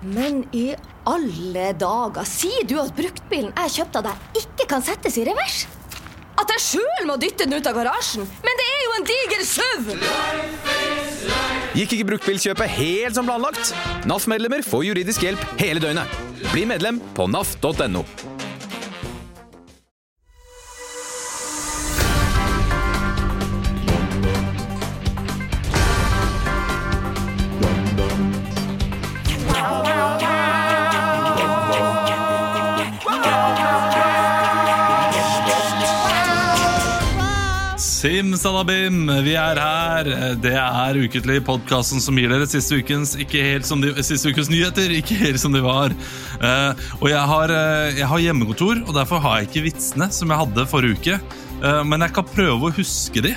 Men i alle dager, sier du at bruktbilen jeg kjøpte av deg, ikke kan settes i revers? At jeg sjøl må dytte den ut av garasjen? Men det er jo en diger SUV! Gikk ikke bruktbilkjøpet helt som planlagt? NAF-medlemmer får juridisk hjelp hele døgnet. Bli medlem på naf.no. Simsalabim, vi er her. Det er Ukentlig, podkasten som gir dere siste ukens, ikke helt som de, siste ukens nyheter. Ikke helt som de var. Eh, og jeg har, eh, jeg har hjemmekontor, og derfor har jeg ikke vitsene som jeg hadde forrige uke. Eh, men jeg kan prøve å huske de.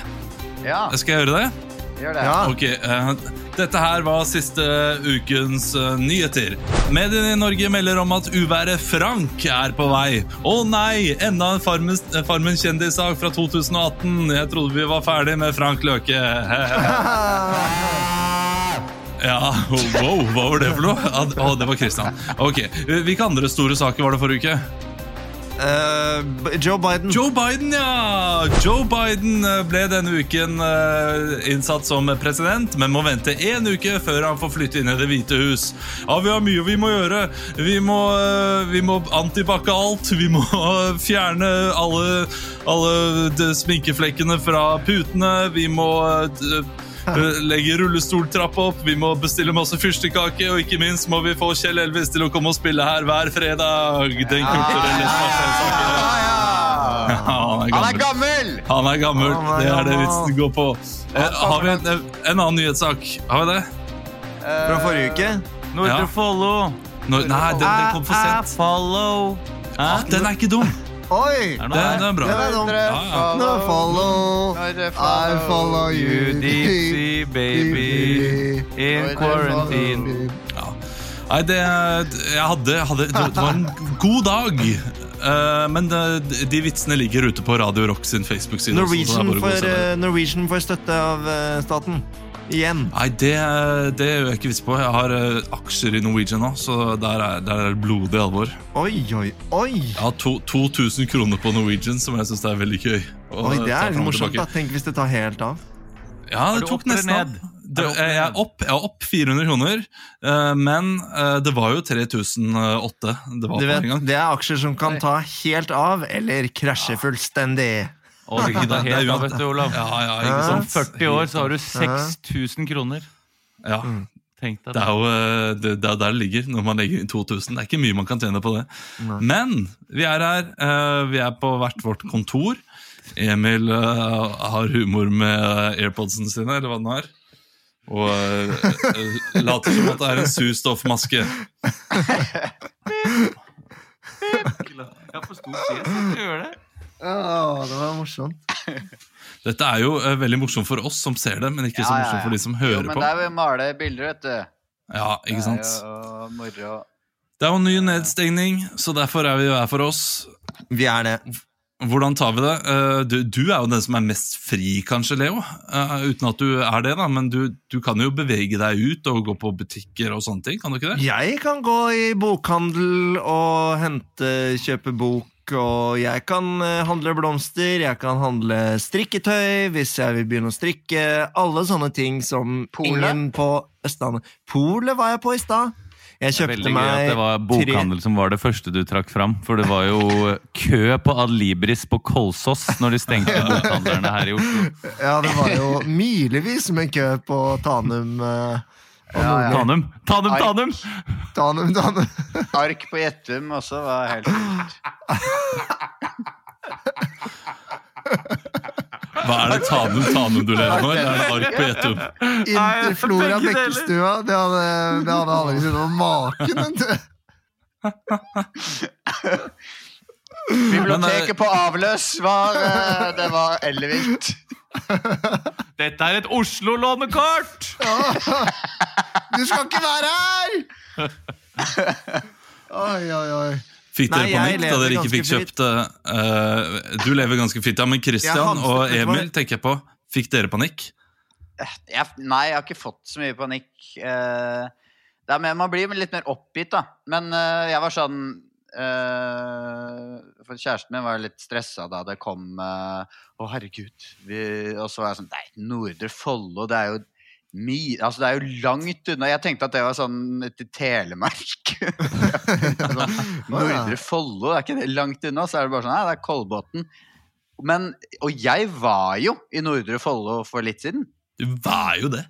Ja, Skal jeg gjøre det? Gjør det. Ok, uh, Dette her var siste ukens uh, nyheter. Mediene i Norge melder om at uværet Frank er på vei. Å nei, enda en Farmen, farmen kjendissak fra 2018. Jeg trodde vi var ferdig med Frank Løke. Ja, wow, hva var det for noe? Ja, Å, det var Christian. Ok, Hvilke andre store saker var det forrige uke? B- Joe Biden. Joe Biden, ja! Joe Biden eh, ble denne uken eh, innsatt som president, men må vente én uke før han får flytte inn i Det hvite hus. Ja, Vi har mye vi må gjøre. Vi må, vi må antibac alt. Vi må fjerne alle, alle sminkeflekkene fra putene. Vi må legge rullestoltrapp opp. Vi må bestille masse fyrstekake, og ikke minst må vi få Kjell Elvis til å komme og spille her hver fredag. Den kulturelle smakssaken. Ja, han er Han er gammel. Han er gammel. Det er det vitsen går på. Eh, har vi en, en annen nyhetssak? Har vi det? Fra forrige uke. Nordre Ja. Follo. Nå, nei, den, den kom for sent. follow. Ah, den er ikke dum. Oi! Er det den er bra. Den er dum. Nordre Ja, ja. Follow. I follow You. Dipsy baby in quarantine. Ja. Nei, det, jeg hadde, hadde Det var en god dag. Uh, men de, de vitsene ligger ute på Radio Rock sin Facebook-side. det Norwegian får, eh, Norwegian får støtte av eh, staten. Igjen. Nei, det, det gjør jeg ikke vits på. Jeg har uh, aksjer i Norwegian nå, så der er, der er det blodig alvor. Oi, oi, oi! Jeg har to, 2000 kroner på Norwegian, som jeg syns er veldig gøy. Oi, Det er morsomt. da Tenk hvis det tar helt av. Ja, det tok nesten av. Det, jeg, er opp, jeg er opp 400 kroner, eh, men eh, det var jo 3008 det var vet, en gang. Det er aksjer som kan ta helt av, eller krasje fullstendig. Å, det er helt av, vet du, Olav. Ja, ja, ikke sant? Om 40 år så har du 6000 kroner. Ja, Tenk deg det det. er jo eh, det, det er der det ligger når man legger inn 2000. Det er ikke mye man kan tjene på det. Men vi er her. eh, vi er på hvert vårt kontor. Emil eh, har humor med airpodsene sine, eller hva den har. Og later som at det er en surstoffmaske. Jeg har for stor fjes til å gjøre det. Ja, det var morsomt. Dette er jo uh, veldig morsomt for oss som ser det, men ikke så Ja, så morsomt ja. for de som hører Jo, hører men på. der vil vi male bilder, vet du. Ja, ikke sant? Det er jo. Det er jo ny nedstengning, så derfor er vi jo her for oss. Vi er det. Hvordan tar vi det? Uh, Du, du er jo den som er mest fri, kanskje, Leo. Uh, Uten at du er det, da, men du, du kan jo bevege deg ut og gå på butikker og sånne ting, kan du ikke det? Jeg kan gå i bokhandel og hente, kjøpe bok, og jeg kan eh, handle blomster, jeg kan handle strikketøy hvis jeg vil begynne å strikke. Alle sånne ting som Pole? ingen på Østlandet Polet var jeg på i stad. Jeg Det er kjøpte veldig gøy at det var meg bokhandel som var det første du trakk fram. For det var jo kø på Adlibris på Kolsås når de stengte bokhandlerne her i Oslo. Ja, det var jo milevis med kø på Tanum. og Ja. Tanum, Tanum, Ai. Tanum! Tanum, Tanum. Ark på Gjettum også var helt vilt. Hva er det Tanum Tanum du ler av nå? Er det ark på Gjettum? Interflora. Bekkestua. Det hadde, det hadde aldri sett noe maken. Biblioteket på avløs var eh, Det var ellevilt. Dette er et Oslo-lånekort! Du skal ikke være her! Oi, oi, oi. Fikk dere panikk da dere ikke fikk kjøpt uh, Du lever ganske fritt, ja, men Christian og? Emil tenker jeg på. Fikk dere panikk? Jeg, nei, jeg har ikke fått så mye panikk. Uh, Det er med, man blir litt mer oppgitt, da. Men uh, jeg var sånn eh, For kjæresten min var litt stressa da det kom eh, Å, herregud. Vi, og så var jeg sånn Nei, Nordre Follo, det er jo mi, altså det er jo langt unna. Jeg tenkte at det var sånn til Telemark. sånn, Nordre Follo, er ikke det langt unna? Så er det bare sånn Nei, det er Kolbotn. Men, og jeg var jo i Nordre Follo for litt siden. Du var jo det.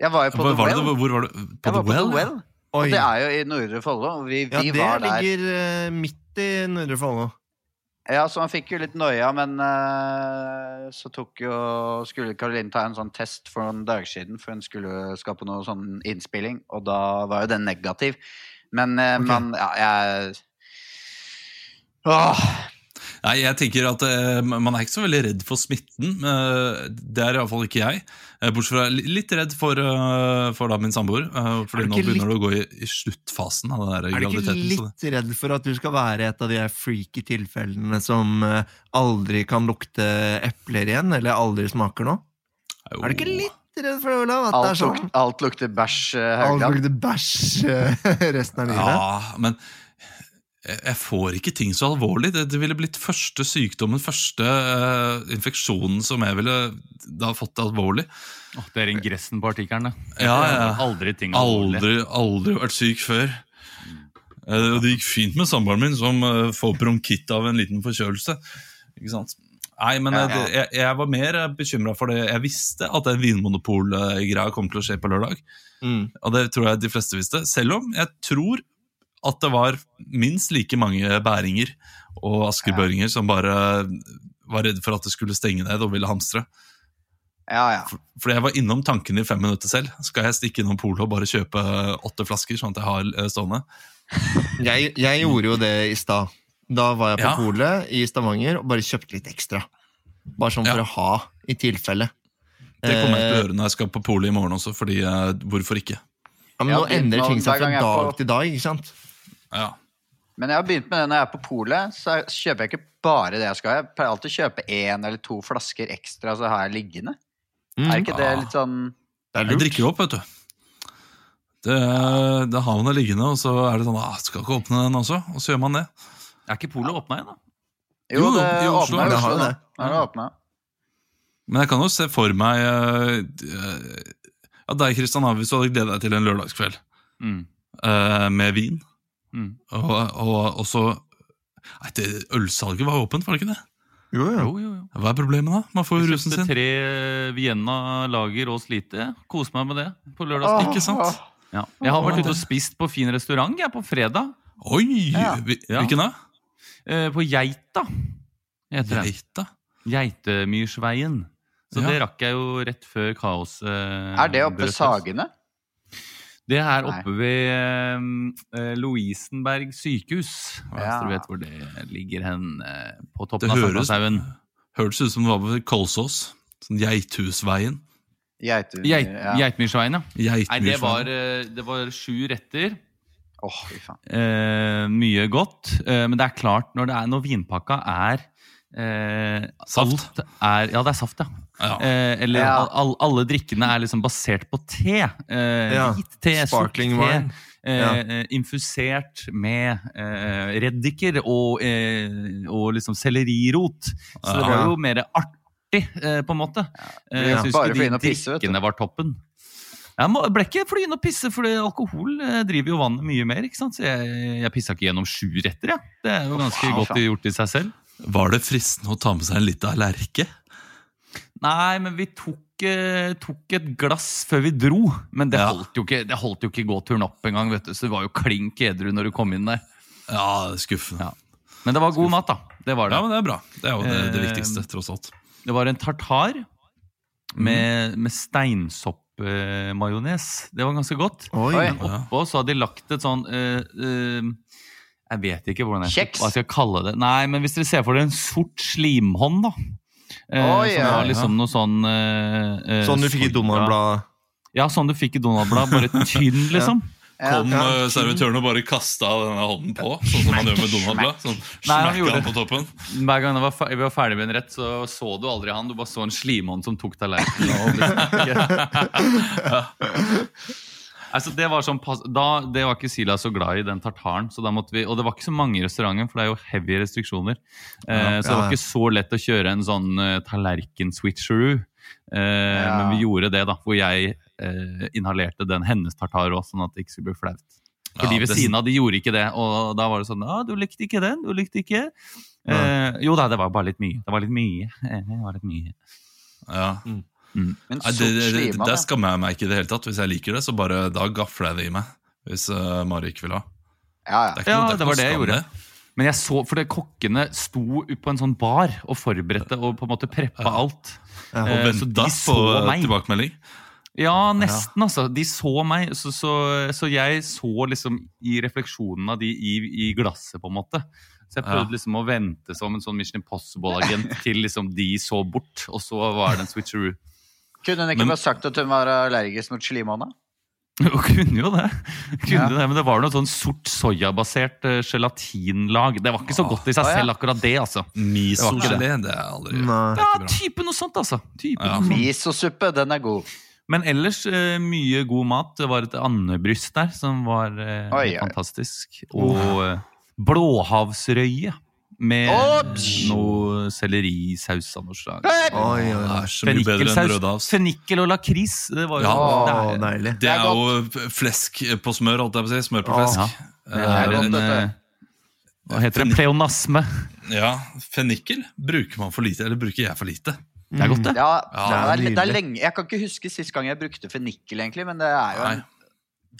Jeg var jo på Hvor The var det, hvor var du? På Jeg The var på The Well. Oi. Og det er jo i Nordre Follo. Vi, Ja, vi det var der. ligger eh, midt i Nordre Follo. Ja, så han fikk jo litt noia, men uh, så tok jo Skulle Karoline ta en sånn test for noen dager siden, for hun skulle skape noe sånn innspilling, og da var jo den negativ. Men uh, okay. man Ja, jeg Åh, Nei, jeg tenker at eh, Man er ikke så veldig redd for smitten. eh, det er iallfall ikke jeg. Eh, bortsett fra litt redd for, uh, for da min samboer. Uh, fordi nå begynner begynner det å gå i, i sluttfasen av den der Er du ikke det- litt redd for at du skal være et av de freaky tilfellene som uh, aldri kan lukte epler igjen, eller aldri smaker noe? Jo. Er du ikke litt redd for det, Olav? At det alt, er sånn? luk, alt lukter bæsj, Uh, Alt lukter bæsj resten av livet? Ja, men jeg får ikke ting så alvorlig. Det, det ville blitt første sykdommen, første uh, infeksjonen som jeg ville da fått alvorlig. Oh, det er ingressen på artikkelen, det. Ja, ja. Aldri ting alvorlig. Aldri, aldri vært syk før. Eh, og det gikk fint med samboeren min, som uh, får bronkitt av en liten forkjølelse. Ikke sant? Nei, men Ja, ja. jeg, jeg var mer bekymra for det. Jeg visste at den vinmonopol-greia kom til å skje på lørdag. Mm. Og det tror jeg de fleste visste. Selv om jeg tror at det var minst like mange bæringer og askerbøringer som bare var redd for at det skulle stenge ned og ville hamstre. Ja, ja. Fordi jeg var innom tanken i fem minutter selv. Skal jeg stikke innom polet og bare kjøpe åtte flasker, sånn at jeg har eh, stående? Jeg, jeg gjorde jo det i stad. Da var jeg på Ja. polet i Stavanger og bare kjøpte litt ekstra. Bare sånn for å ha, i tilfelle. Det kommer jeg til å Eh, gjøre når jeg skal på polet i morgen også, fordi eh, hvorfor ikke? Ja, men nå endrer ting seg fra dag på- til dag, ikke sant? Ja. Men jeg har begynt med det når jeg er på polet, så kjøper jeg ikke bare det jeg skal. Jeg pleier alltid å kjøpe én eller to flasker ekstra, så har jeg liggende. Mm. Er ikke det litt sånn Det er Jeg drikker jo opp, vet du. Det, det har man det liggende, og så er det sånn ah, Skal ikke åpne den også? Og så gjør man det. Er ikke polet åpna igjen, da? Jo, det jo, Oslo. åpna i Det Oslo. det. Det åpnet. Men jeg kan jo se for meg eh, ja, deg, Kristian, hvis du hadde gledet deg til en lørdagskveld Mm. eh, med vin, Mm. og, og, og så Nei, det, Ølsalget var åpent, var det ikke det? Jo, jo. Jo, jo, jo. Hva er problemet, da? Man får jo rusen sin. tre Vienna lager og slite. Kose meg med det på lørdag. Ikke sant? Ja. Jeg har vært ute og spist på fin restaurant jeg, på fredag. Oi! Ja. Hvilken da? Eh, på Geita heter det. Geita. Geitemyrsveien. Så Ja. det rakk jeg jo rett før kaos. Eh, Er det oppe. Sagene? Det er oppe ved eh, Lovisenberg sykehus. Hvis Ja. du vet hvor det ligger hen. Eh, på Det toppen av høres, Sankthanshaugen. hørtes ut som det var ved Kolsås. Sånn Geithusveien. Geiter... Geit, ja. Geitmyrsveien, ja. Nei, det var, det var sju retter. Åh, fy faen. Eh, mye godt. Eh, men det er klart, når, det er, når vinpakka er eh, Saft. Er, ja, det er saft, ja. Ja. Eh, eller Ja. all, alle drikkene er liksom basert på te. Eh, Ja, Hvit te, sort te. Sparkling wine. Eh, Ja. eh, infusert med eh, reddiker og, eh, og liksom sellerirot. Så det var jo mer artig, eh, på en måte. Eh, Ja, jeg syns bare ikke de pisse, drikkene var toppen. Jeg må, ble ikke fly inn og pisse, for alkohol driver jo vannet mye mer. ikke sant? Så jeg, jeg pissa ikke gjennom sju retter. Ja. Det er jo ganske faen, godt gjort i seg selv. Var det fristende å ta med seg en lita lerke? Nei, men vi tok, eh, tok et glass før vi dro. Men det Ja. holdt jo ikke, det holdt jo ikke gåturen opp engang, vet du. Så du var jo klink edru når du kom inn der. Ja, skuffende. Ja. Men det var god mat, da. Det var det. Ja, men det er bra. Det er jo det, det Eh, viktigste, tross alt. Det var en tartar med, med steinsoppmajones. det var ganske godt. Oi. Oppå så hadde de lagt et sånn uh, eh, Jeg vet ikke hvordan jeg skal, Kjeks? hva jeg skal kalle det. Nei, men hvis dere ser for dere en sort slimhånd, da. Eh, Oi, som ja, var liksom noe sånn eh, eh, Sånn du fikk i Donald-bladet. Ja, sånn du fikk i Donald-blad, bare tynn, liksom. Ja. Kom Ja. eh, servitøren og bare kasta denne hånden på, sånn som man gjør med Donald-blad. Sånn, han på toppen. Hver gang var vi var ferdig med en rett, så så du aldri han. Du bare så en slimhånd som tok tallerkenen. ja. Altså, det var sånn pass, da, det var ikke Sila så glad i den tartaren, så da måtte vi, og det var ikke så mange i restauranten, for det er jo heavy restriksjoner. Eh, så det var ikke så lett å kjøre en sånn uh, tallerken-switcheroo. Eh, Ja. Men vi gjorde det, da, hvor jeg eh, inhalerte den hennes tartar òg, sånn at det ikke skulle bli flaut. For Ja, de ved det- siden av de gjorde ikke det, og da var det sånn ah, 'Du likte ikke den? Du likte ikke?' Eh, jo da, det var bare litt mye. Det var litt mye. Eh, Det var litt mye. Ja. Men Nei, det, det, det, det, skammer jeg meg ikke i det hele tatt. Hvis jeg liker det, så bare da gafler jeg det i meg. Hvis uh, Mari ikke vil ha. Ja, ja. Det ikke Ja, det det var det jeg gjorde. Men jeg så, for det, kokkene sto på en sånn bar og forberedte og på en måte preppa alt. Og Eh, så venta de på så eh, meg. tilbakemelding. Ja, nesten, altså. De så meg, så, så, så jeg så liksom i refleksjonen av de i, i glasset, på en måte. Så jeg prøvde Ja. liksom å vente som en sånn Mission Impossible-agent til liksom de så bort, og så var det en switcheroo. Kunne hun ikke Men- bare sagt at hun var allergisk mot slimåne? Hun kunne jo det. Kunne Ja. det, Men det var noe sånn sort soyabasert uh, gelatinlag. Det var ikke så godt i seg selv, akkurat det, altså. Miso-gelé, det er aldri Nei. det Ja, type noe sånt, altså. Type Ja. sånt. Misosuppe, den er god. Men ellers uh, mye god mat. Det var et andebryst der som var uh, Oi, oi. fantastisk. Og blåhavsrøye med noe sellerisaus av noe slag. Oi, Fennikelsaus. Fennikel og lakris. Det var jo Ja. Det er- deilig. Det er jo flesk på smør, holdt jeg på å si. Smør på flesk. Ja. Det er en eh, Hva heter det? Pleonasme. Ja, Fennikel bruker man for lite, eller bruker jeg for lite. Det er godt, det. Ja, det, er, det er lenge Jeg kan ikke huske sist gang jeg brukte fennikel, egentlig, men det er jo en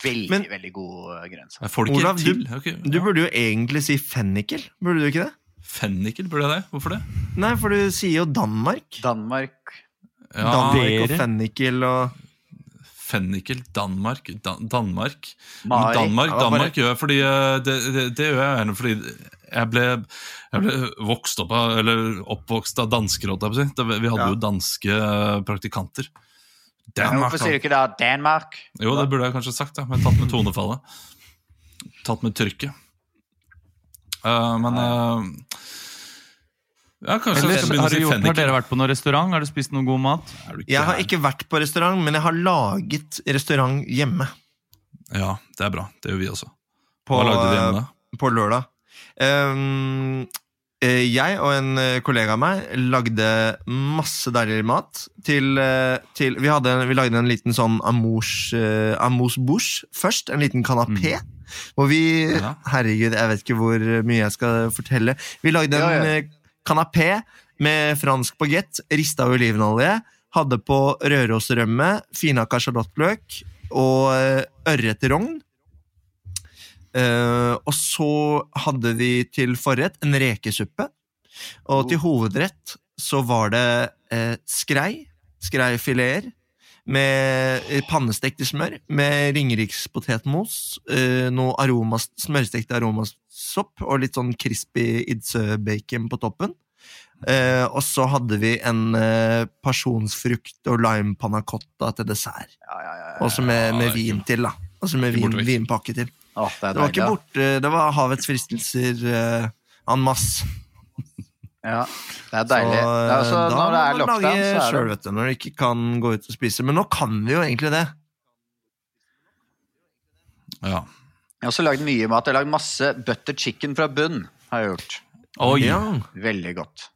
veldig, Men- veldig god eh, grønnsak. Olav, du- Du burde jo egentlig si fennikel, burde du ikke det? Fennikel, burde jeg det? Hvorfor det? Nei, for du sier jo Danmark. Danmark Ja, Danmark og fennikel og Fennikel, Danmark Dan Danmark. Men Danmark, Danmark gjør jeg fordi eh, det, det, det gjør jeg gjerne fordi jeg ble, jeg ble vokst opp av, eller oppvokst av dansker, holdt jeg på å si. Vi hadde Ja. jo danske eh, praktikanter. Danmark, Hvorfor sier du ikke da Danmark? Jo, det burde jeg kanskje sagt, da. Men tatt med tonefallet. Tatt med trykket. Eh, men eh, Ja, kanskje jeg Ellers, skal har, gjort, har dere vært på noen restaurant? Har du spist noe god mat? Jeg har ikke vært på restaurant, men jeg har laget restaurant hjemme. Ja, det er bra. Det gjør vi også. På, Hva lagde du hjemme da? på lørdag. Um, eh, jeg og en eh, kollega av meg lagde masse deilig mat til, eh, til vi, hadde, vi lagde en liten sånn amouche, eh, amuse bouche først. En liten kanapé. Hvor vi Ja. Herregud, jeg vet ikke hvor mye jeg skal fortelle. Vi lagde en Ja, ja. eh, kanapé med fransk bagett, rista olivenolje. Hadde på rørosrømme, finhakka sjalottløk og eh, ørretrogn. Uh, og så hadde vi til forrett en rekesuppe. Og til hovedrett så var det uh, skrei, skreifileter, med eh, pannestekt i smør, med ringerikspotetmos, eh, noe aromas, smørstekt aromasopp og litt sånn crispy idsø-bacon på toppen. Eh, og så hadde vi en pasjonsfrukt og lime panna cotta til dessert. Ja, ja, ja. Også med, med vin til, da. Altså med vin, vinpakke til. Åh, det Det var ikke borte, det var havets fristelser uh, en masse. Ja, det er deilig. Så, det er også, da når det er lockdown, lage så er selv, det vet du, når du ikke kan gå ut og spise. Men nå kan vi jo egentlig det. Ja. Jeg har også lagd mye mat. Jeg har lagd masse butter chicken fra bunn. har jeg gjort. Oi! Ja, Veldig godt.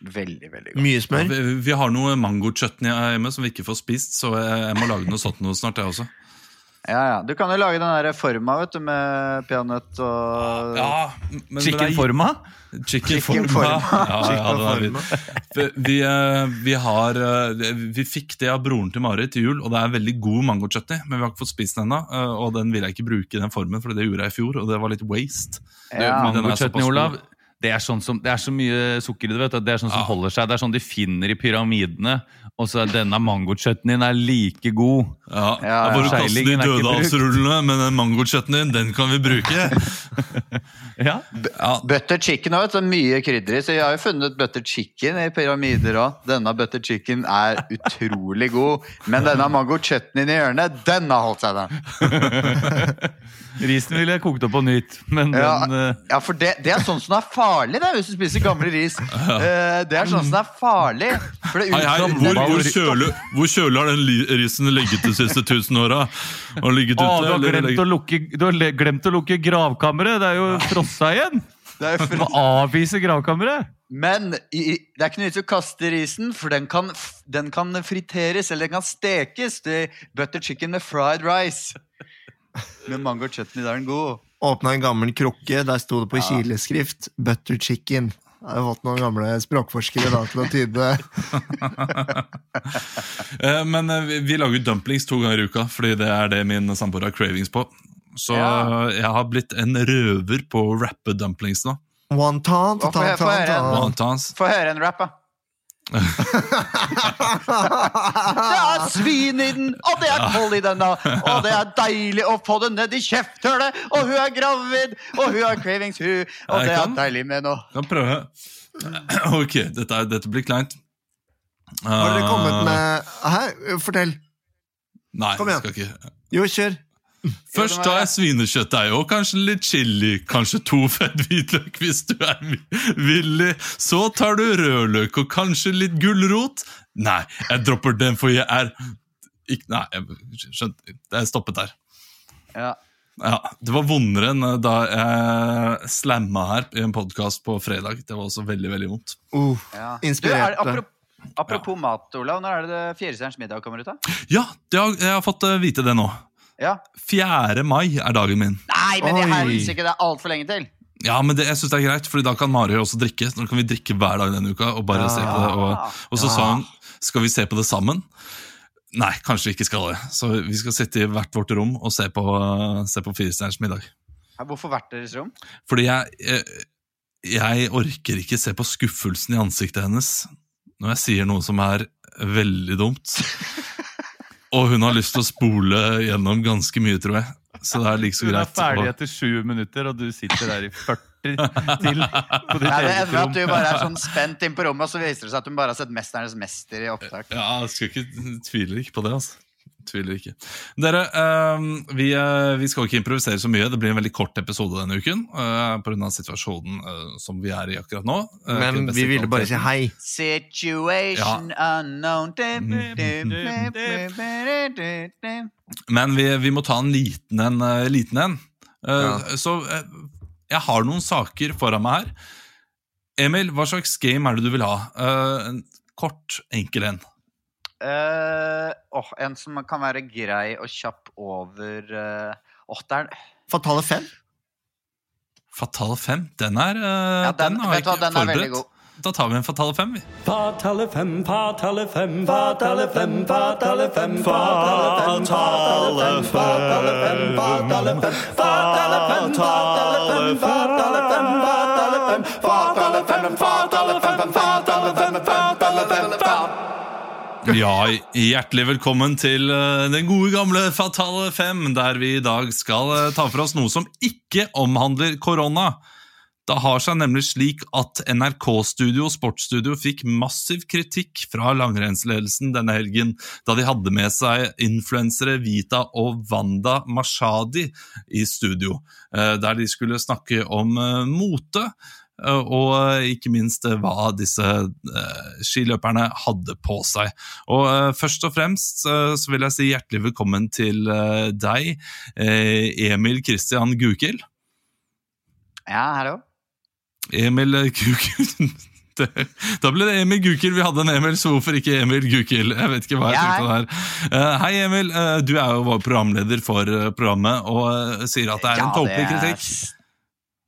Veldig, veldig godt. Mye smør. Vi, vi har noe mangochutney hjemme som vi ikke får spist, så jeg, jeg må lage noe sånt noe snart, jeg også. Ja, ja. Du kan jo lage den der forma vet du, med peanøtt og Ja, men, men det er- Chickenforma? Chicken Chicken forma. forma. Ja, ja, det er. Vi, vi, eh, vi har eh, Vi fikk det av broren til Mari til jul, og det er veldig god mangochutney. Men vi har ikke fått spist den ennå, eh, og den vil jeg ikke bruke i den formen, for det gjorde jeg i fjor, og det var litt waste. Ja. Mangochutney, Olav. Det er, sånn som, det er så mye sukker i det. vet du. Det er sånn som Ja. holder seg. Det er sånn de finner i pyramidene. Og så er denne mangochutneyen er like god. Ja, Ja, Jeg bare ja. kaste de dødehavsrullene, men den mangochutneyen, den kan vi bruke. Ja. Ja, Butter chicken har så mye krydder i. Så jeg har jo funnet butter chicken i pyramider òg. Denne butter chicken er utrolig god. Men denne mango chutneyen i hjørnet, den har holdt seg, den. Risen ville jeg kokt opp på nytt, men Ja, den uh... ja for det, det er sånn som det er farlig, det, hvis du spiser gamle ris. Eh, det er sånn som det er farlig. For det Hei, hei, hvor, hvor, kjøle, hvor kjøle, har den risen ligget de siste tusen åra? Du har, glemt å lukke, du har glemt å lukke gravkammeret! Det er jo frossa igjen! det er Du må avvise gravkammeret! men i, i- det er ikke noe vits i å kaste risen, for den kan, den kan friteres, eller den kan stekes. Det er butter chicken med fried rice. Med mango chutney, da er den god. Åpna en gammel krukke, der sto det på kileskrift 'butter chicken'. Jeg har fått noen gamle språkforskere da til å tyde Eh, Men eh, vi, lager dumplings to ganger i uka, fordi det er det min samboer har cravings på. Så Ja. jeg har blitt en røver på å rappe dumplings nå. wonton. Å, få høre- en. Blant annet. Få høre en rap, da. Det er svin i den, og det er koll i den, da. Og det er deilig å få det ned i kjefthølet, og hun er gravid, og hun har cravings, hun. Og Jeg det er deilig med noe. Kan prøve. Ok, dette, dette blir kleint. Har dere kommet Eh, med Hæ? Fortell. Nei, Kom igjen. skal ikke. Jo, kjør. Først tar jeg svinekjøttdeig og kanskje litt chili, kanskje to fett hvitløk hvis du er villig. Så tar du rødløk og kanskje litt gulrot. Nei, jeg dropper den, for jeg er ikke, Nei, jeg skjønte Jeg stoppet der. Ja. Ja, Det var vondere enn da jeg slamma her i en podkast på fredag. Det var også veldig, veldig vondt. Uh, Ja. Du, er, apropos, ja. mat, Olav. Når er det Fjerdestjerners middag kommer ut? da? Ja, har, jeg har fått eh, vite det nå. Ja. 4. mai er dagen min. Nei, men i Oi. ikke det er altfor lenge til. Ja, men det, jeg synes det er greit, Fordi da kan Mari også drikke. Nå kan vi drikke hver dag denne uka. Og bare Ja. se på det Og, og så sa hun skal vi se på det sammen. Nei, kanskje vi ikke skal det. Så vi skal sitte i hvert vårt rom og se på, se på Firestjerners middag. Hvorfor hvert deres rom? Fordi jeg, jeg, jeg orker ikke se på skuffelsen i ansiktet hennes når jeg sier noe som er veldig dumt. Og hun har lyst til å spole gjennom ganske mye, tror jeg. Så det er like så greit. Hun er ferdig etter sju minutter, og du sitter der i 40 til på ditt Nei, det eget rom. at du bare er sånn spent inn på rommet, og så viser det seg at hun bare har sett 'Mesternes mester' i opptak. Ja, jeg skal ikke, tviler ikke på det, altså. Tviler ikke. Dere, eh, vi, eh, vi skal ikke improvisere så mye. Det blir en veldig kort episode denne uken. Uh, Pga. situasjonen eh, som vi er i akkurat nå. Eh, Men vi ville bare si hei. Situation unknown Men vi, vi må ta en liten en. eh, liten en. Eh, Ja. Så eh, jeg har noen saker foran meg her. Emil, hva slags game er det du vil ha? Eh, en kort, enkel en. Eh, oh, en som kan være grei og kjapp over eh, er Fatale fem. Fatal 5, den er, uh, Ja, den, har jeg ikke hva, den er forberedt. god. Da tar vi en Fatale 5, vi. Fatale fem, fatale fem, fatale fem, fatale fem, fatale fem, fatale fem, fatale fem, fatale fem, fatale fem, fatale fem, fatale fem, fatale fem, fatale fem, fatale fem, fatale fem, fatale fem, fatale Ja, hjertelig velkommen til eh, den gode gamle Fatale 5, der vi i dag skal eh, ta for oss noe som ikke omhandler korona. Det har seg nemlig slik at NRK-studio og Sportsstudio fikk massiv kritikk fra langrennsledelsen denne helgen, da de hadde med seg influensere Vita og Wanda Mashadi i studio, eh, der de skulle snakke om mote. Eh, Og eh, ikke minst eh, hva disse skiløperne hadde på seg. Og først og fremst så vil jeg si hjertelig velkommen til deg, Emil Christian Gukild. Ja, hallo? Emil Gukild Da ble det Emil Gukild. Vi hadde en Emil, så hvorfor ikke Emil Gukild? Jeg vet ikke hva jeg Ja, tenkte der. Hei, Emil. Du er jo vår programleder for programmet og sier at det er en tåpelig kritikk.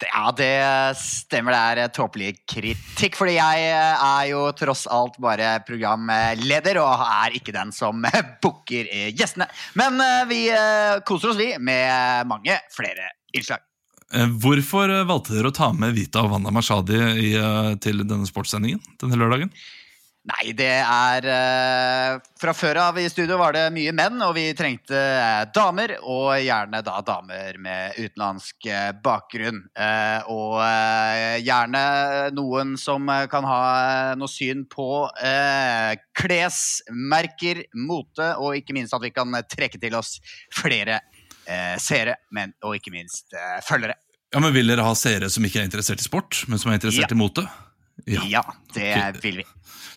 Ja, det stemmer. Det er tåpelig kritikk. Fordi jeg eh, er jo tross alt bare programleder, og er ikke den som eh, booker eh, gjestene. Men vi koser oss, vi, med mange flere innslag. Hvorfor valgte dere å ta med Vita og Wanda Mashadi til denne sportssendingen denne lørdagen? Nei, det er eh, Fra før av i studio var det mye menn, og vi trengte eh, damer. Og gjerne da damer med utenlandsk eh, bakgrunn. Eh, og eh, gjerne noen som kan ha eh, noe syn på klesmerker, mote, og ikke minst at vi kan trekke til oss flere seere, men, og ikke minst følgere. Ja, men Vil dere ha seere som ikke er interessert i sport, men som er interessert Ja. i mote? Ja, det okay. vil vi.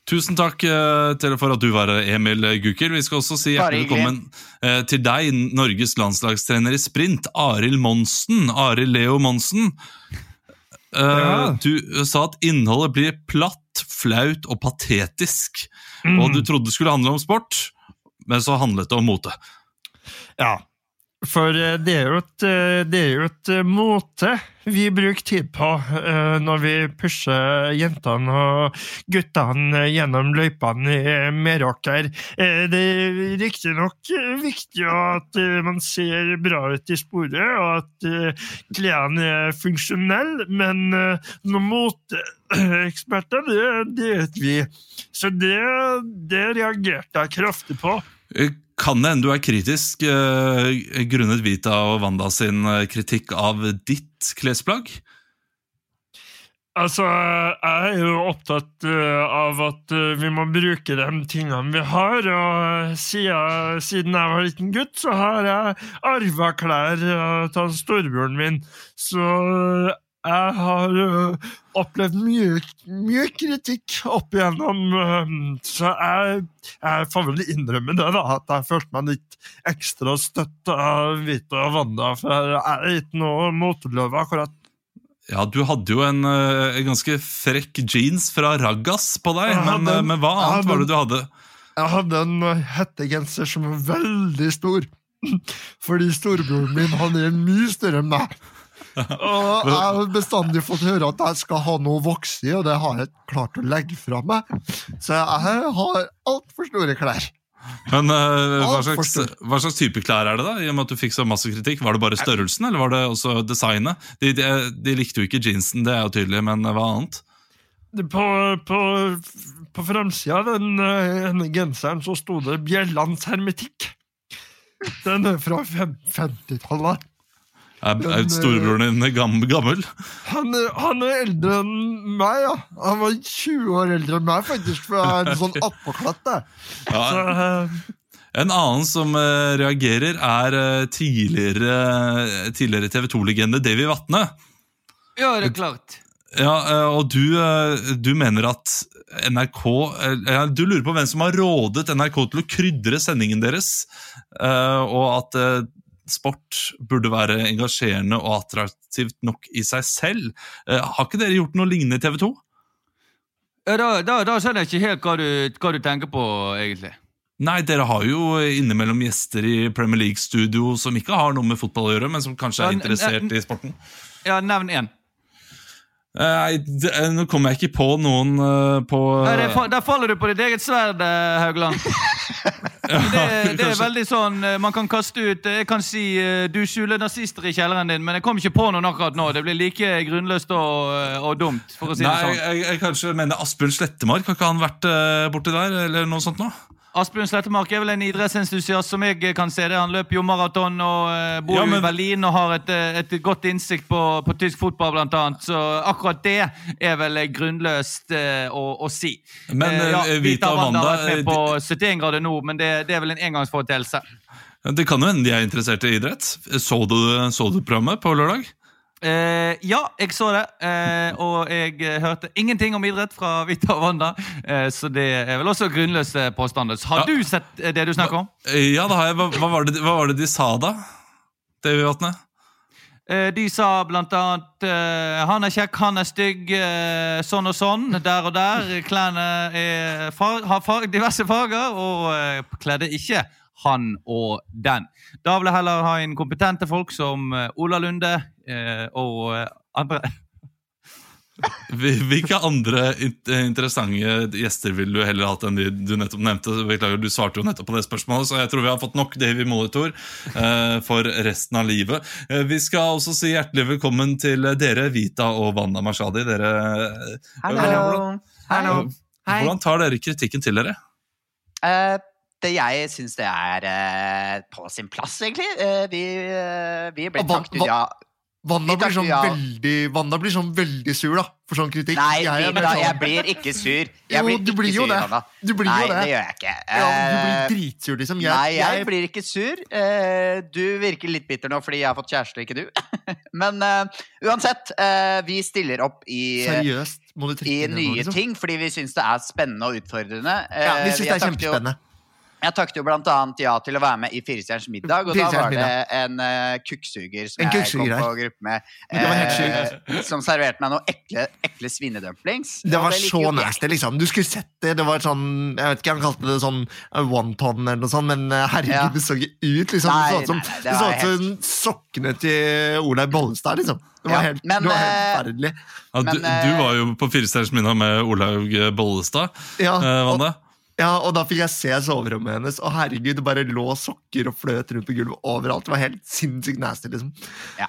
Tusen takk eh, til for at du var her, Emil Gukild. Vi skal også si hjertelig velkommen eh, til deg, Norges landslagstrener i sprint, Arild Monsen. Arild Leo Monsen. Eh, Ja. Du sa at innholdet blir platt, flaut og patetisk. Mm. Og du trodde det skulle handle om sport, men så handlet det om mote. Ja, for eh, det er jo et, eh, det er jo et eh, måte vi bruker tid på når vi pusher jentene og guttene gjennom løypene i Meråker. Det er riktignok viktig at man ser bra ut i sporet, og at klærne er funksjonelle, men noen moteeksperter, det, det vet vi. Så det, det reagerte jeg kraftig på. Kan det hende du er kritisk uh, grunnet Vita og Wanda sin eh, kritikk av ditt klesplagg? Altså, jeg er jo opptatt eh, av at vi må bruke de tingene vi har, og siden, jeg var liten gutt, så har jeg arva klær av storebroren min. Så jeg har uh, opplevd mye, mye kritikk opp igjennom, uh, så jeg, jeg får vel innrømme det, da, at jeg følte meg litt ekstra støtt av Vita og Wanda, for jeg er ikke noe moteløve akkurat Ja, du hadde jo en, en ganske frekk jeans fra Raggas på deg, men, en- men hva annet hadde var det du hadde? Jeg hadde en uh, hettegenser som var veldig stor. Fordi storebroren min han er mye større enn meg. Og jeg har bestandig fått høre at jeg skal ha noe å vokse i, og det har jeg klart å legge fra meg. Så jeg har altfor store klær. Men uh, hva, slags, hva slags type klær er det, da? I og med at du fikk så masse kritikk Var det bare størrelsen, eller var det også designet? De, de, de likte jo ikke jeansen, det er jo tydelig, men hva annet? På, på, på framsida av den uh, ene genseren så sto det Bjellands hermetikk. Den er fra 50-tallet. Er, er storebroren din gammel? gammel? Han, han er eldre enn meg, ja. Han var 20 år eldre enn meg, faktisk, for jeg er en sånn attpåklatt. Ja, Så, eh, En annen som eh, reagerer, er eh, tidligere, tidligere TV 2-legende Davy Vatne. Ja, det er klart. Ja, og du, du mener at NRK Du lurer på hvem som har rådet NRK til å krydre sendingen deres, eh, og at sport burde være engasjerende og attraktivt nok i seg selv. Eh, Har ikke dere gjort noe lignende i TV 2? Da, da, da skjønner jeg ikke helt hva du, hva du tenker på, egentlig. Nei, dere har jo innimellom gjester i Premier League-studio som ikke har noe med fotball å gjøre, men som kanskje er interessert i sporten. Ja, Nevn én. Nei, eh, nå kommer jeg ikke på noen eh, på Ja, det fa- der faller du på ditt eget sverd, eh, Haugland. Det, det er veldig sånn eh, Man kan kaste ut eh, Jeg kan si eh, du skjuler nazister i kjelleren din, men jeg kom ikke på noen akkurat nå. Det blir like grunnløst og, eh, og dumt, for å si Nei, det sånn. jeg, jeg kanskje mener Asbjørn Slettemark. Har ikke han vært eh, borti der, eller noe sånt nå? Asbjørn Slettemark er vel en idrettsentusiast som jeg kan se det. Han løper jo maraton og eh, bor Ja, men- i Berlin og har et, eh, et godt innsikt på, på tysk fotball, blant annet. Så akkurat det er vel eh, grunnløst å, å si. Men, Eh, ja, Vita og Wanda har vært med på 71 grader nord, men det, det er vel en engangsforeteelse. Det kan jo hende de er interessert i idrett. Så du, så du programmet på lørdag? Eh, ja, jeg så det, eh, og jeg eh, hørte ingenting om idrett fra Vita og Wanda. Eh, så det er vel også grunnløse påstander. Har Ja. du sett eh, det du snakker om? Eh, Ja, det har jeg. Hva, hva, var, det, hva var det de sa da? Davy Vatne? Eh, De sa blant annet 'han er kjekk, han er stygg', eh, sånn og sånn, der og der. Klærne far har far diverse farger, og kledde ikke han og den. Da vil jeg heller ha inn kompetente folk som eh, Ola Lunde eh, og eh, andre. Hvilke andre interessante gjester ville du heller hatt enn de du nettopp nevnte? Beklager, Du svarte jo nettopp på det spørsmålet, så jeg tror vi har fått nok Davy Molitor eh, for resten av livet. Eh, vi skal også si hjertelig velkommen til dere, Vita og Wanda Mashadi. Dere, Hallo. hvordan, Hallo. hvordan tar dere kritikken til dere? Eh, det jeg syns det er eh, på sin plass, egentlig. Eh, vi, eh, vi ble takket ut, ja. Wanda blir, sånn veldig, Wanda blir sånn veldig sur da, for sånn kritikk. Nei, Jeg jeg, da, jeg blir ikke sur. Jeg Jo, blir du ikke blir jo sur, det. Anna. Du blir Nei, jo det. det gjør jeg ikke. Ja, du blir dritsur, liksom. Jeg, Nei, jeg blir ikke sur. Du virker litt bitter nå fordi jeg har fått kjæreste, ikke du. Men uh, uansett, uh, vi stiller opp i, Seriøst, må du i nye nye liksom? ting fordi vi syns det er spennende og utfordrende. Ja, vi syns det er jo- kjempespennende. Jeg takket jo blant annet ja til å være med i Firestjerners middag, og da var det en uh, kukksuger som En jeg kom på gruppe med, helt eh, som serverte meg noen ekle, ekle svinedumplings. Det var det så nasty, liksom. Du skulle sett det. Det var sånn Jeg vet ikke, han kalte det sånn eh, one ton eller noe sånt, men herregud, Ja. det så ikke ut, liksom. Nei, det så ut som, nei, nei, ut sokkene til Olaug Bollestad, liksom. Det var Ja, helt, men, det var helt forferdelig. Ja, du, Men, du var jo på Firestjerners middag med Olaug Bollestad, Ja, eh, og. Ja, og da fikk jeg se soverommet hennes, og herregud, det bare lå sokker og fløt rundt på gulvet overalt. Det var helt sinnssykt nasty, liksom. Eh,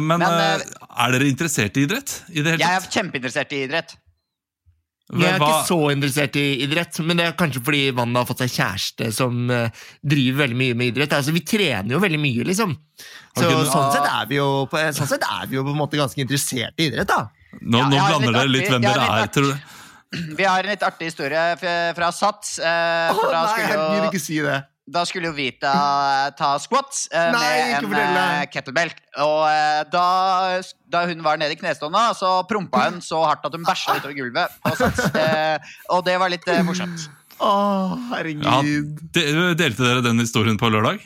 Men, Men, eh, eh, er dere interessert i idrett? I det hele Jeg er kjempeinteressert i idrett. Jeg er ikke så interessert i idrett, men det er kanskje fordi Wanda har fått seg kjæreste som driver veldig mye med idrett. Altså, Vi trener jo veldig mye, liksom. Så okay, men- sånn, sett er vi jo på, sånn sett er vi jo på en måte ganske interessert i idrett, da. Nå, Ja, nå blander dere litt hvem dere er, tror du. Vi har en litt artig historie fra Sats. eh, da nei, skulle herregud, jo ikke si det. Da skulle jo Vita ta squats eh, Nei, med en eh, kettlebell. Og eh, da, da hun var nede i knestånda, så prompa hun så hardt at hun bæsja utover gulvet. på Sats. Eh, og det var litt eh, morsomt. Å, herregud. De, delte dere den historien på lørdag?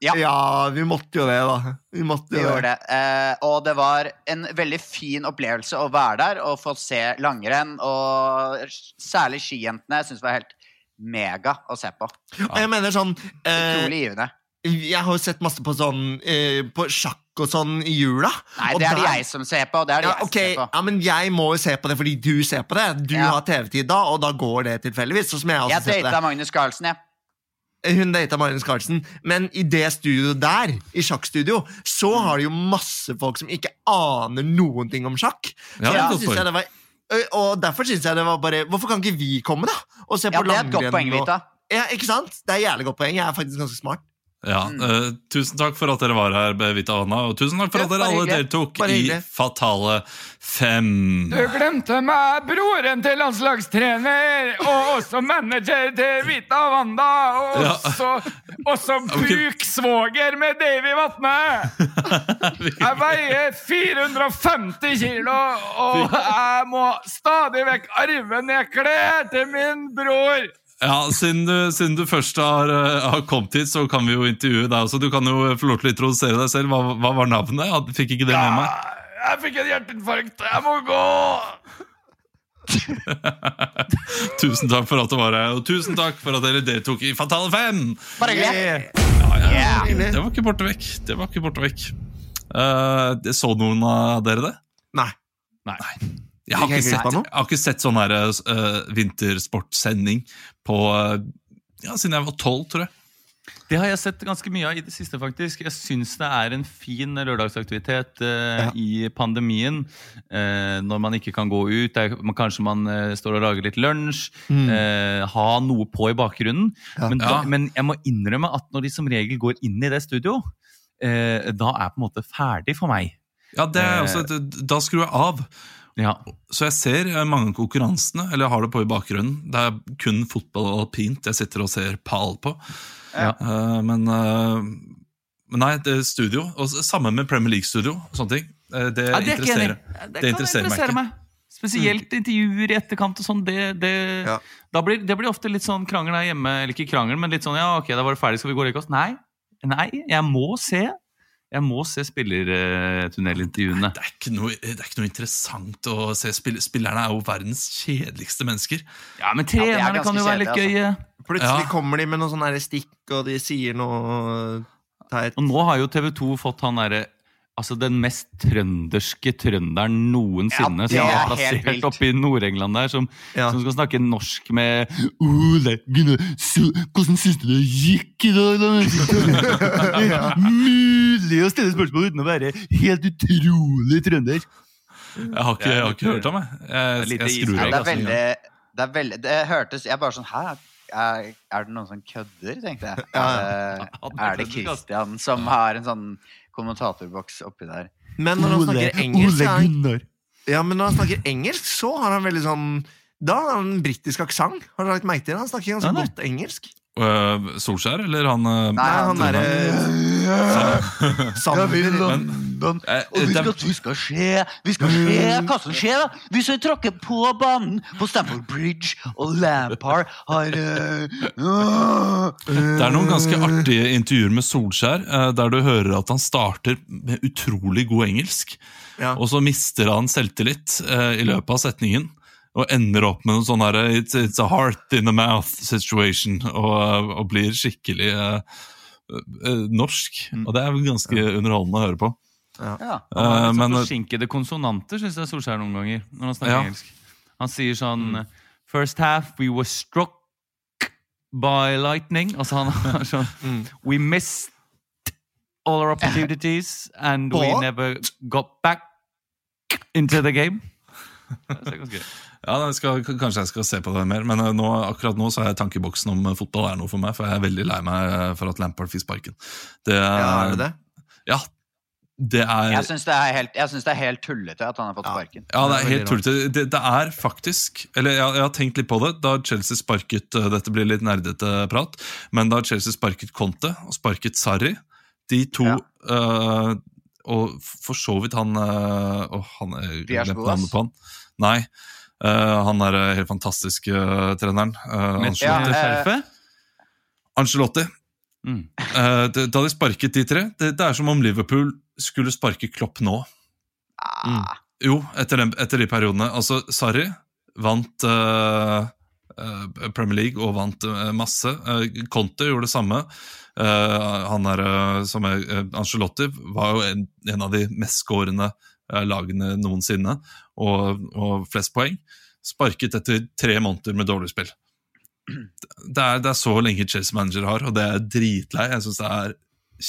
Ja. Ja. vi måtte jo det, da. Vi måtte Vi jo gjorde det. Eh, og det var en veldig fin opplevelse å være der og få se langrenn. Og særlig skijentene syns det var helt mega å se på. Og jeg mener sånn eh, Utrolig givende. Jeg har jo sett masse på sånn eh, På sjakk og sånn i jula. Nei, og det er det der- jeg som ser på. Det er det Ja, jeg okay. som ser på. ja, men jeg må jo se på det fordi du ser på det. Du Ja. har TV-tid da, og da går det tilfeldigvis. Sånn som jeg også Jeg data Magnus Carlsen, jeg. Hun data Magnus Carlsen, men i det studioet der, i sjakkstudio, så har de jo masse folk som ikke aner noen ting om sjakk. Så Ja, det derfor synes jeg det var og derfor syns jeg det var bare Hvorfor kan ikke vi komme, da? Og se Ja, det er et godt poeng, og- Vita. Ja, ikke sant? Det er et jævlig godt poeng. Jeg er faktisk ganske smart. Ja, Mm. uh, Tusen takk for at dere var her, Bevita og Anna. Og tusen takk for at dere alle deltok i. Fatale fem. Du glemte meg, broren til landslagstrener, og også manager til Vita Wanda, og Ja. også, også buksvoger med Davy Vatne. Jeg veier 450 kilo, og jeg må stadig vekk arve ned klær til min bror. Ja, siden du, siden du først har, eh, har kommet hit, så kan vi jo intervjue deg også. Du kan jo få lov til å introdusere deg selv. Hva, hva var navnet? Jeg fikk ikke det med meg. Jeg fikk et hjerteinfarkt. Jeg må gå. Tusen takk for at du var her, og tusen takk for at dere deltok i Fatale fem. Bare hyggelig. Ja, ja. Det var ikke borte vekk. Det var ikke borte vekk. Uh, så noen av dere det? Nei. Jeg har, ikke sett, jeg har ikke sett sånn her uh, vintersportsending på uh, ja, siden jeg var tolv, tror jeg. Det har jeg sett ganske mye av i det siste, faktisk. Jeg syns det er en fin lørdagsaktivitet eh, Ja. i pandemien. Eh, når man ikke kan gå ut. Er, man, kanskje man eh, står og lager litt lunsj. Eh, ha noe på i bakgrunnen. Ja. Men, Ja. da, men jeg må innrømme at når de som regel går inn i det studio, eh, da er på en måte ferdig for meg. Ja, det er Eh. også Da skrur jeg av. Ja. Så jeg ser eh, mange av konkurransene, eller jeg har det på i bakgrunnen. Det er kun fotball og alpint jeg sitter og ser pal på. Ja. Uh, men, uh, men nei, det er studio. Og sammen med Premier League-studio. og sånne ting. Det, Ja, det er interesserer. Det, Det interesserer meg interessere ikke. meg. Spesielt intervjuer i etterkant og sånn. Det, det, Ja. da blir, det blir ofte litt sånn krangel der hjemme. Eller ikke krangel, men litt sånn ja, ok, da var det ferdig, skal vi gå og legge oss? Nei, nei, jeg må se. Jeg må se spillertunnelintervjuene. Det er, ikke noe, det er ikke noe interessant å se. Spill, spillerne er jo verdens kjedeligste mennesker. Ja, men er trenerne ja, kan jo være litt kjedelig, gøye. Plutselig Ja. kommer de med noen sånne stikk, og de sier noe teit. Og nå har jo TV 2 fått han derre Altså den mest trønderske trønderen noensinne Ja, som er er plassert vilt. oppe i Nord-England der, som, Ja. som skal snakke norsk med Ole, Gunnar, Hvordan syns du det gikk i dag, da? Mulig å stille spørsmål uten å være helt utrolig trønder. Jeg har ikke, jeg har ikke hørt om det. Jeg, jeg skrur av. det er veldig Det, er hørtes Jeg bare sånn Hæ? Er, er det noen som kødder, tenkte jeg. Altså, Er, det- Christian som har en sånn kommentatorboks oppi der? Men når han snakker engelsk han, Ja, men når han snakker engelsk, så har han veldig sånn Da har han en britisk aksent. Har du lagt merke til det? Han snakker ganske godt engelsk. Øh, Solskjær, eller han uh, Nei, han derre Sander London. Eh, Og vi skal, vi skal se Vi skal se hva som skjer, da! Hvis vi tråkker på banen på Stamford Bridge, og Lampard har. Det er noen ganske artige intervjuer med Solskjær, der du hører at han starter med utrolig god engelsk, Ja. og så mister han selvtillit i løpet av setningen. Og ender opp med noe sånn her it's, it's a heart in the mouth situation, og, og blir skikkelig uh, uh, norsk. Og det er ganske underholdende å høre på. Ja. Han har Eh, litt sånn men forsinkede konsonanter, syns jeg Solskjær noen ganger. Når han snakker Ja. engelsk. Han sier sånn First half we were struck by lightning. Altså han har sånn We missed all our opportunities, and we never got back into the game. Det er ganske gøy. Ja, jeg skal, Kanskje jeg skal se på det mer, men eh, nå, akkurat nå så er tankeboksen om eh, fotball er noe for meg, for jeg er veldig lei meg eh, for at Lampard fikk sparken. Det, Ja, er det det? Ja, det er Jeg syns det, er helt- jeg synes det er helt tullete at han har fått sparken. Ja, det er helt tullete. Det, det er faktisk Eller jeg, jeg har tenkt litt på det da Chelsea sparket Dette blir litt nerdete prat, men da Chelsea sparket Conte og sparket Sarri De to Ja. uh, Og for så vidt han uh, Åh, han er han. Nei. Uh, han er uh, helt fantastisk uh, treneren. Uh, Med Ancelotti. Ja, eh. Ancelotti. Mm. Uh, da de sparket de tre det, det er som om Liverpool skulle sparke Klopp nå. Ah, Jo, etter, den, etter de periodene. Altså, Sarri vant uh, eh, Premier League og vant uh, masse. Uh, Conte gjorde det samme. Eh, han er, eh, som er eh, Ancelotti var jo en, en av de mest skårende eh, lagene noensinne, og, og flest poeng. Sparket etter tre måneder med dårlig spill. Det er, det er så lenge Chelsea manager har, og det er dritlei. Jeg syns det er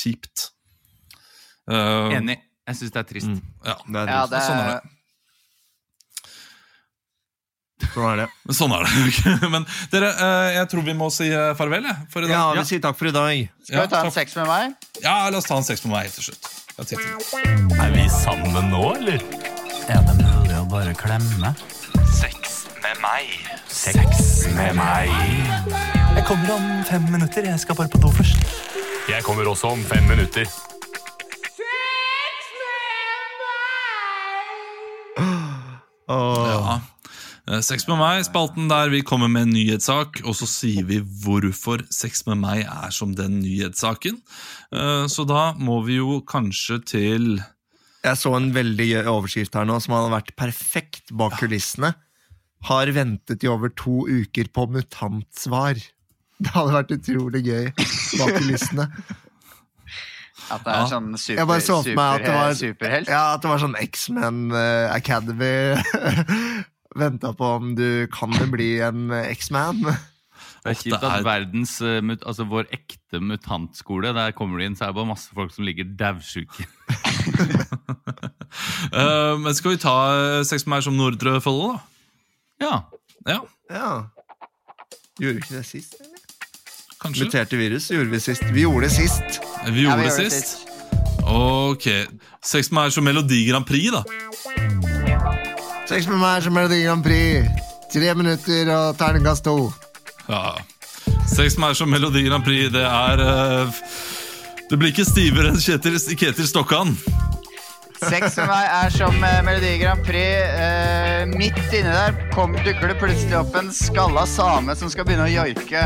kjipt. Uh, Enig. Jeg syns det er trist. Ja, Det er ja, det sånn er det. Sånn er det. Men Sånn er det. Men dere, eh, jeg tror vi må si eh, farvel jeg, for i dag. Ja, vi sier takk for i dag. Skal vi ta en seks sex med meg? Ja, la oss ta en sex med meg helt til slutt. Er vi sammen nå, eller? Er det mulig å bare klemme? Sex med meg. Sex med meg. Jeg kommer om fem minutter. Jeg skal bare på do først. Jeg kommer også om fem minutter. Åh. Ja. Eh, Sex med meg, spalten der vi kommer med en nyhetssak, og så sier vi hvorfor Sex med meg er som den nyhetssaken. Eh, Så da må vi jo kanskje til Jeg så en veldig gøy overskrift her nå som hadde vært perfekt bak kulissene. Har ventet i over to uker på mutantsvar. Det hadde vært utrolig gøy bak kulissene. At det er Ja. sånn super, Jeg bare så for meg at det var, superhelt? ja, at det var sånn X-Men uh, Academy. Venta på om du kan bli en X-Man. Det er kjipt er- at verdens, eh, altså vår ekte mutantskole Der kommer du inn, så er det bare masse folk som ligger daudsjuke. uh, Men skal vi ta eh, Sex med meg som Nordre Follo, da? Ja. Ja, Ja. Gjorde vi ikke det sist? eller? kanskje. Muterte virus gjorde vi sist. Vi gjorde det sist. Vi Ja, vi det sist. Ok. Sex med meg som Melodi Grand Prix, da. Sex med meg som Melodi Grand Prix. Tre minutter og terningkast to. Ja. Sex med meg som Melodi Grand Prix, det er uh, Det blir ikke stivere enn Kjetil, Ketil Stokkan. Sex med meg er som eh, Melodi Grand Prix. Uh, midt inni der kom, dukker det plutselig opp en skalla same som skal begynne å joike.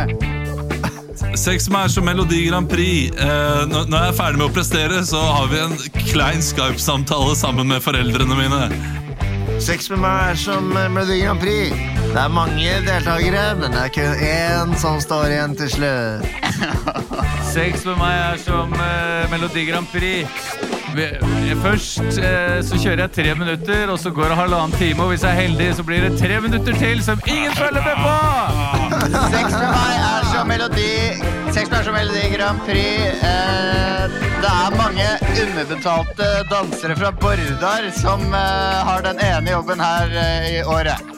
Sex med meg er som Melodi Grand Prix. Uh, når, jeg er ferdig med å prestere, så har vi en klein Skype-samtale sammen med foreldrene mine. Sex med meg er som Melodi Grand Prix. Det er mange deltakere, men det er kun én som står igjen til slutt. Sex med meg er som uh, Melodi Grand Prix. Eh, Først eh, så kjører jeg tre minutter, og så går det halvannen time. Og hvis jeg er heldig, så blir det tre minutter til som ingen følger med på! Sex med meg er som Melodi Sex med meg er som Melodi Grand Prix. Det er mange underbetalte dansere fra Bordar som har den ene jobben her i året.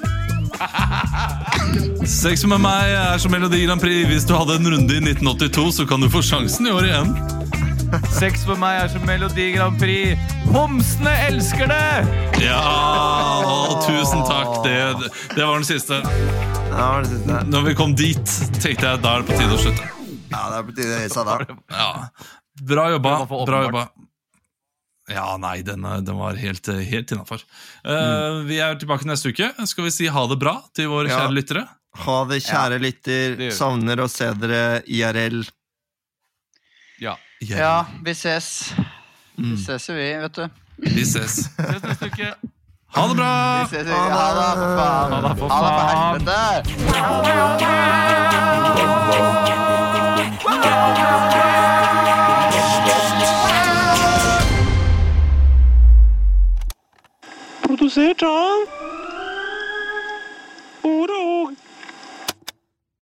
Sex med meg er som Melodi Grand Prix. Hvis du hadde en runde i 1982, så kan du få sjansen i år igjen. Sex for meg er som Melodi Grand Prix. Homsene elsker det! Ja, å, tusen takk. Det, det var den siste. Det var den siste. Når vi kom dit, tenkte jeg da er det på tide å slutte. Ja, det er på tide å reise seg da. Ja. Bra jobba. Bra jobba. Ja, nei, den, den var helt, helt innafor. Mm. vi er tilbake neste uke. Skal vi si ha det bra til våre Ja. kjære lyttere? Ha det, kjære lytter. det. Savner å se dere IRL. Ja. Ja, vi ses. Mm. Vi ses jo, vi, vet du. Vi ses. Ses neste uke. Ha det bra! Vi ses, vi. Ha det, for faen. Ha det, for Ha det, for helvete. produsert av Ord og